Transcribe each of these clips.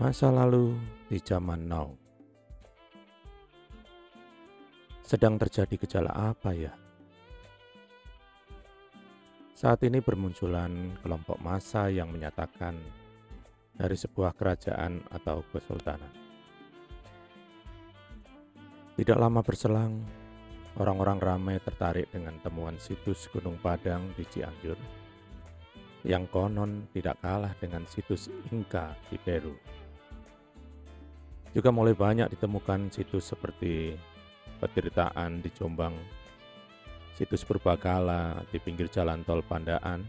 Masa lalu di zaman now. Sedang terjadi gejala apa ya? Saat ini bermunculan kelompok massa yang menyatakan dari sebuah kerajaan atau kesultanan. Tidak lama berselang, orang-orang ramai tertarik dengan temuan situs Gunung Padang di Cianjur yang konon tidak kalah dengan situs Inka di Peru. Juga mulai banyak ditemukan situs seperti Petiritaan di Jombang, situs Purbakala di pinggir jalan tol Pandaan,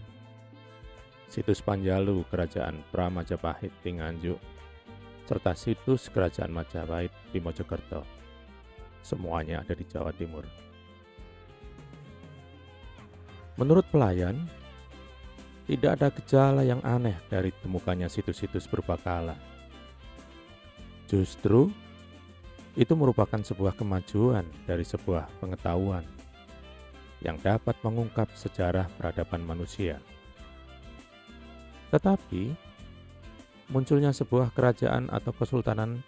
situs Panjalu Kerajaan Pramajapahit di Nganjuk, serta situs Kerajaan Majapahit di Mojokerto. Semuanya ada di Jawa Timur. Menurut pelayan, tidak ada gejala yang aneh dari temukannya situs-situs berbakala. Justru, itu merupakan sebuah kemajuan dari sebuah pengetahuan yang dapat mengungkap sejarah peradaban manusia. Tetapi, munculnya sebuah kerajaan atau kesultanan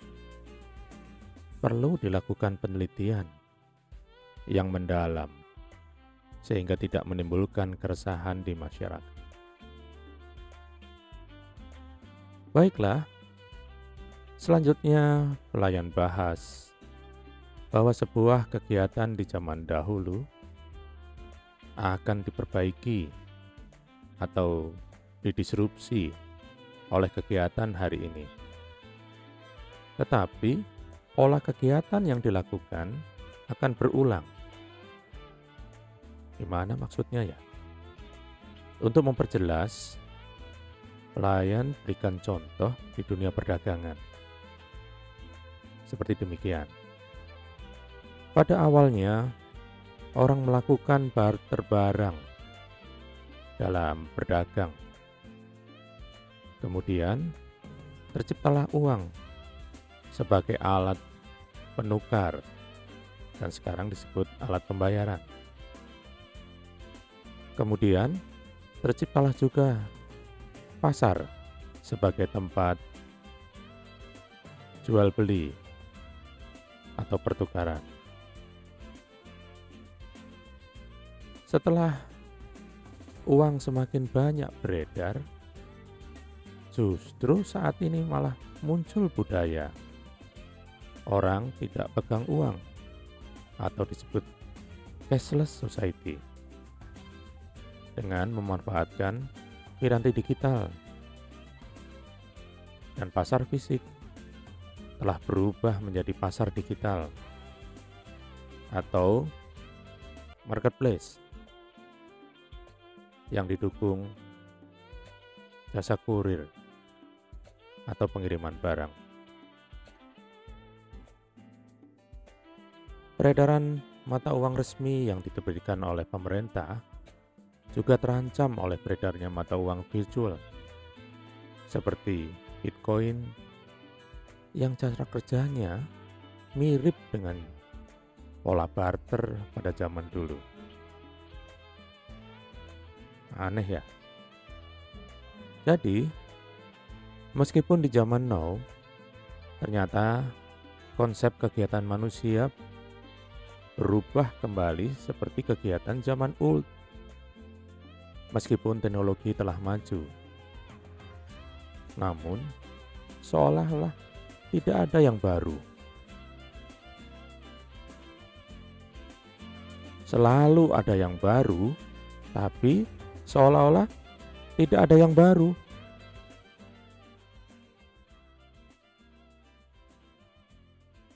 perlu dilakukan penelitian yang mendalam sehingga tidak menimbulkan keresahan di masyarakat. Baiklah, selanjutnya pelayan bahas bahwa sebuah kegiatan di zaman dahulu akan diperbaiki atau didisrupsi oleh kegiatan hari ini. Tetapi, pola kegiatan yang dilakukan akan berulang. Gimana maksudnya ya? Untuk memperjelas, Pelayan berikan contoh di dunia perdagangan. Seperti demikian. Pada awalnya, orang melakukan barter barang dalam berdagang. Kemudian, terciptalah uang sebagai alat penukar dan sekarang disebut alat pembayaran. Kemudian, terciptalah juga pasar sebagai tempat jual beli atau pertukaran. Setelah uang semakin banyak beredar, justru saat ini malah muncul budaya orang tidak pegang uang atau disebut cashless society dengan memanfaatkan piranti digital dan pasar fisik telah berubah menjadi pasar digital atau marketplace yang didukung jasa kurir atau pengiriman barang. Peredaran mata uang resmi yang diterbitkan oleh pemerintah juga terancam oleh beredarnya mata uang virtual seperti Bitcoin yang cara kerjanya mirip dengan pola barter pada zaman dulu. Aneh ya. Jadi, meskipun di zaman now, ternyata konsep kegiatan manusia berubah kembali seperti kegiatan zaman old meskipun teknologi telah maju. Namun, seolah-olah tidak ada yang baru. Selalu ada yang baru, tapi seolah-olah tidak ada yang baru.